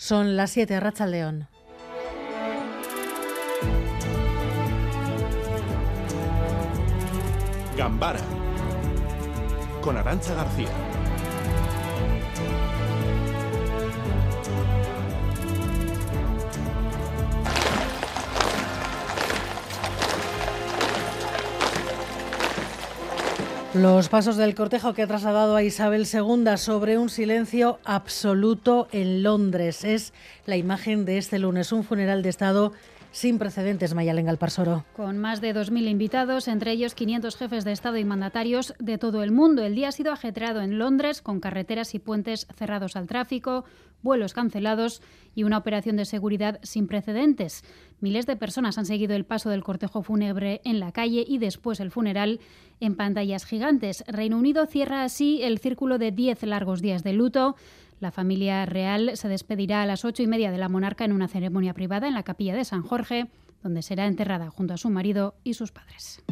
Son las 7, Racha León. Gambara con Arancha García. Los pasos del cortejo que ha trasladado a Isabel II sobre un silencio absoluto en Londres. Es la imagen de este lunes, un funeral de Estado sin precedentes, Mayalen Parsoro. Con más de 2.000 invitados, entre ellos 500 jefes de Estado y mandatarios de todo el mundo. El día ha sido ajetreado en Londres, con carreteras y puentes cerrados al tráfico, vuelos cancelados y una operación de seguridad sin precedentes. Miles de personas han seguido el paso del cortejo fúnebre en la calle y después el funeral en pantallas gigantes. Reino Unido cierra así el círculo de 10 largos días de luto. La familia real se despedirá a las ocho y media de la monarca en una ceremonia privada en la capilla de San Jorge, donde será enterrada junto a su marido y sus padres.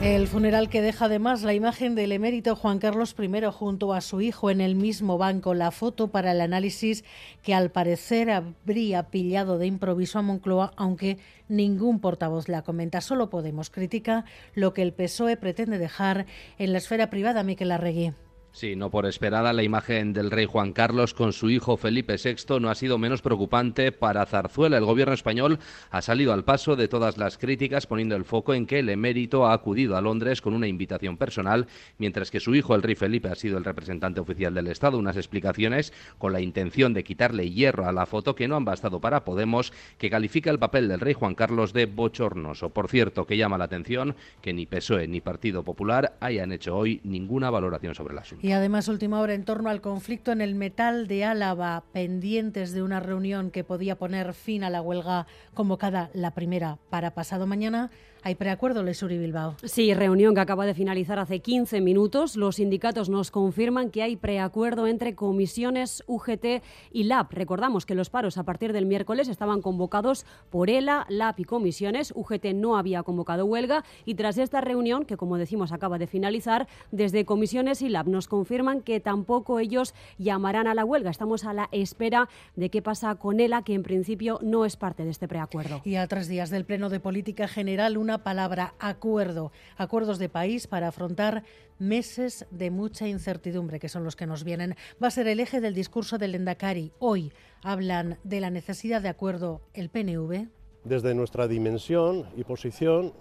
El funeral que deja además la imagen del emérito Juan Carlos I junto a su hijo en el mismo banco, la foto para el análisis que al parecer habría pillado de improviso a Moncloa, aunque ningún portavoz la comenta. Solo Podemos critica lo que el PSOE pretende dejar en la esfera privada, Miquel Arregui. Sí, no por esperada, la imagen del rey Juan Carlos con su hijo Felipe VI no ha sido menos preocupante para Zarzuela. El gobierno español ha salido al paso de todas las críticas poniendo el foco en que el emérito ha acudido a Londres con una invitación personal, mientras que su hijo, el rey Felipe, ha sido el representante oficial del Estado. Unas explicaciones con la intención de quitarle hierro a la foto que no han bastado para Podemos, que califica el papel del rey Juan Carlos de bochornoso. Por cierto, que llama la atención que ni PSOE ni Partido Popular hayan hecho hoy ninguna valoración sobre el asunto. Y además, última hora en torno al conflicto en el metal de Álava, pendientes de una reunión que podía poner fin a la huelga convocada la primera para pasado mañana. ¿Hay preacuerdo, Lesuri Bilbao? Sí, reunión que acaba de finalizar hace 15 minutos. Los sindicatos nos confirman que hay preacuerdo entre comisiones UGT y LAB. Recordamos que los paros a partir del miércoles estaban convocados por ELA, LAB y comisiones. UGT no había convocado huelga y tras esta reunión, que como decimos acaba de finalizar, desde comisiones y LAB nos confirman que tampoco ellos llamarán a la huelga. Estamos a la espera de qué pasa con ELA, que en principio no es parte de este preacuerdo. Y a tres días del Pleno de Política General, una palabra, acuerdo, acuerdos de país para afrontar meses de mucha incertidumbre, que son los que nos vienen. Va a ser el eje del discurso del Endacari. Hoy hablan de la necesidad de acuerdo el PNV. Desde nuestra dimensión y posición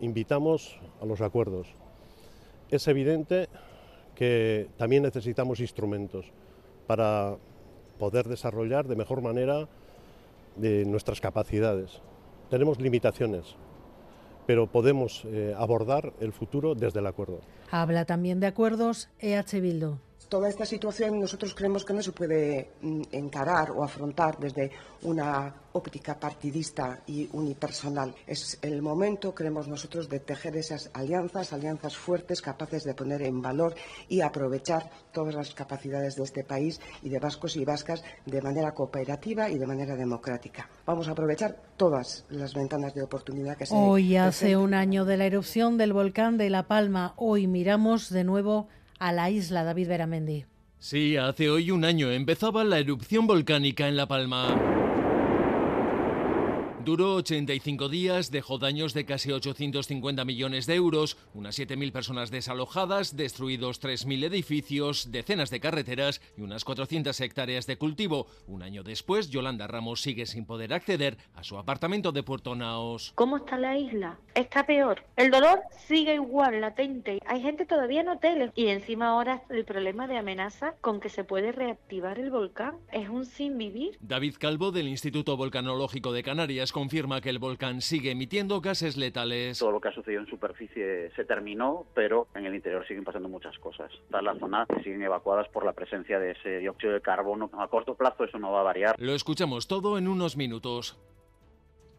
invitamos a los acuerdos. Es evidente que también necesitamos instrumentos para poder desarrollar de mejor manera de nuestras capacidades. Tenemos limitaciones, pero podemos eh, abordar el futuro desde el acuerdo. Habla también de acuerdos EH Bildu. Toda esta situación nosotros creemos que no se puede mm, encarar o afrontar desde una óptica partidista y unipersonal. Es el momento, creemos nosotros, de tejer esas alianzas, alianzas fuertes, capaces de poner en valor y aprovechar todas las capacidades de este país y de vascos y vascas de manera cooperativa y de manera democrática. Vamos a aprovechar todas las ventanas de oportunidad que se Hoy hace un año de la erupción del volcán de La Palma. Hoy miramos de nuevo a la isla David Beramendi. Sí, hace hoy un año empezaba la erupción volcánica en La Palma. Duró 85 días, dejó daños de casi 850 millones de euros, unas 7.000 personas desalojadas, destruidos 3.000 edificios, decenas de carreteras y unas 400 hectáreas de cultivo. Un año después, Yolanda Ramos sigue sin poder acceder a su apartamento de Puerto Naos. ¿Cómo está la isla? Está peor. El dolor sigue igual, latente. Hay gente todavía en hoteles y encima ahora el problema de amenaza con que se puede reactivar el volcán. Es un sin vivir. David Calvo del Instituto Volcanológico de Canarias confirma que el volcán sigue emitiendo gases letales. Todo lo que ha sucedido en superficie se terminó, pero en el interior siguen pasando muchas cosas. Todas las zonas siguen evacuadas por la presencia de ese dióxido de carbono. A corto plazo eso no va a variar. Lo escuchamos todo en unos minutos.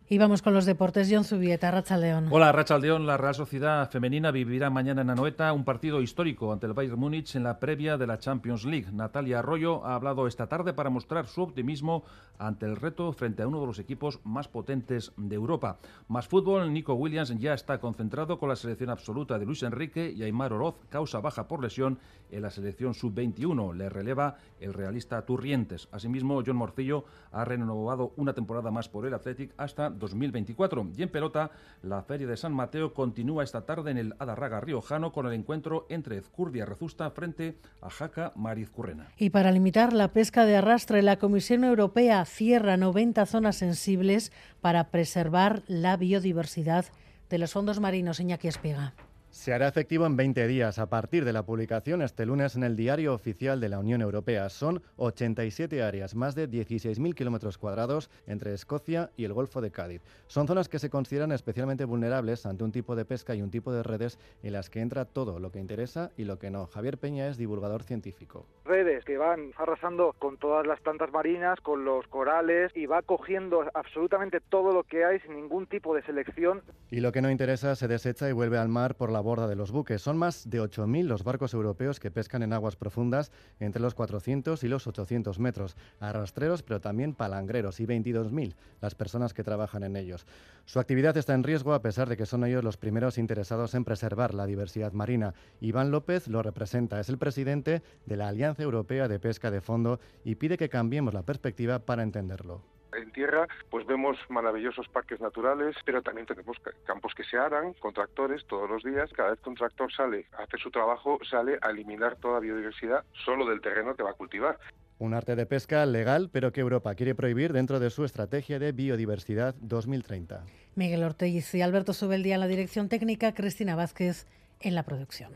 Y vamos con los deportes. John Zubieta, León. Hola, León. La Real Sociedad Femenina vivirá mañana en Anoeta un partido histórico ante el Bayern Múnich en la previa de la Champions League. Natalia Arroyo ha hablado esta tarde para mostrar su optimismo ante el reto frente a uno de los equipos más potentes de Europa. Más fútbol, Nico Williams ya está concentrado con la selección absoluta de Luis Enrique y Aymar Oroz, causa baja por lesión en la selección sub-21. Le releva el realista Turrientes. Asimismo, John Morcillo ha renovado una temporada más por el Athletic hasta 2024. Y en pelota, la Feria de San Mateo continúa esta tarde en el Adarraga Riojano con el encuentro entre Ezcurdia Rezusta frente a Jaca Marizcurrena. Y para limitar la pesca de arrastre, la Comisión Europea cierra 90 zonas sensibles para preservar la biodiversidad de los fondos marinos. Iñaki Espiga. Se hará efectivo en 20 días a partir de la publicación este lunes en el Diario Oficial de la Unión Europea. Son 87 áreas, más de 16.000 kilómetros cuadrados entre Escocia y el Golfo de Cádiz. Son zonas que se consideran especialmente vulnerables ante un tipo de pesca y un tipo de redes en las que entra todo lo que interesa y lo que no. Javier Peña es divulgador científico. Redes que van arrasando con todas las plantas marinas, con los corales y va cogiendo absolutamente todo lo que hay sin ningún tipo de selección. Y lo que no interesa se desecha y vuelve al mar por la borda de los buques. Son más de 8.000 los barcos europeos que pescan en aguas profundas entre los 400 y los 800 metros, arrastreros pero también palangreros y 22.000 las personas que trabajan en ellos. Su actividad está en riesgo a pesar de que son ellos los primeros interesados en preservar la diversidad marina. Iván López lo representa, es el presidente de la Alianza Europea de Pesca de Fondo y pide que cambiemos la perspectiva para entenderlo en tierra, pues vemos maravillosos parques naturales, pero también tenemos campos que se aran con tractores todos los días. Cada vez que un tractor sale a hacer su trabajo, sale a eliminar toda biodiversidad solo del terreno que va a cultivar. Un arte de pesca legal, pero que Europa quiere prohibir dentro de su estrategia de biodiversidad 2030. Miguel Ortiz y Alberto Subeldía en la dirección técnica, Cristina Vázquez en la producción.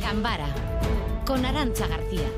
Gambara, con Arancha García.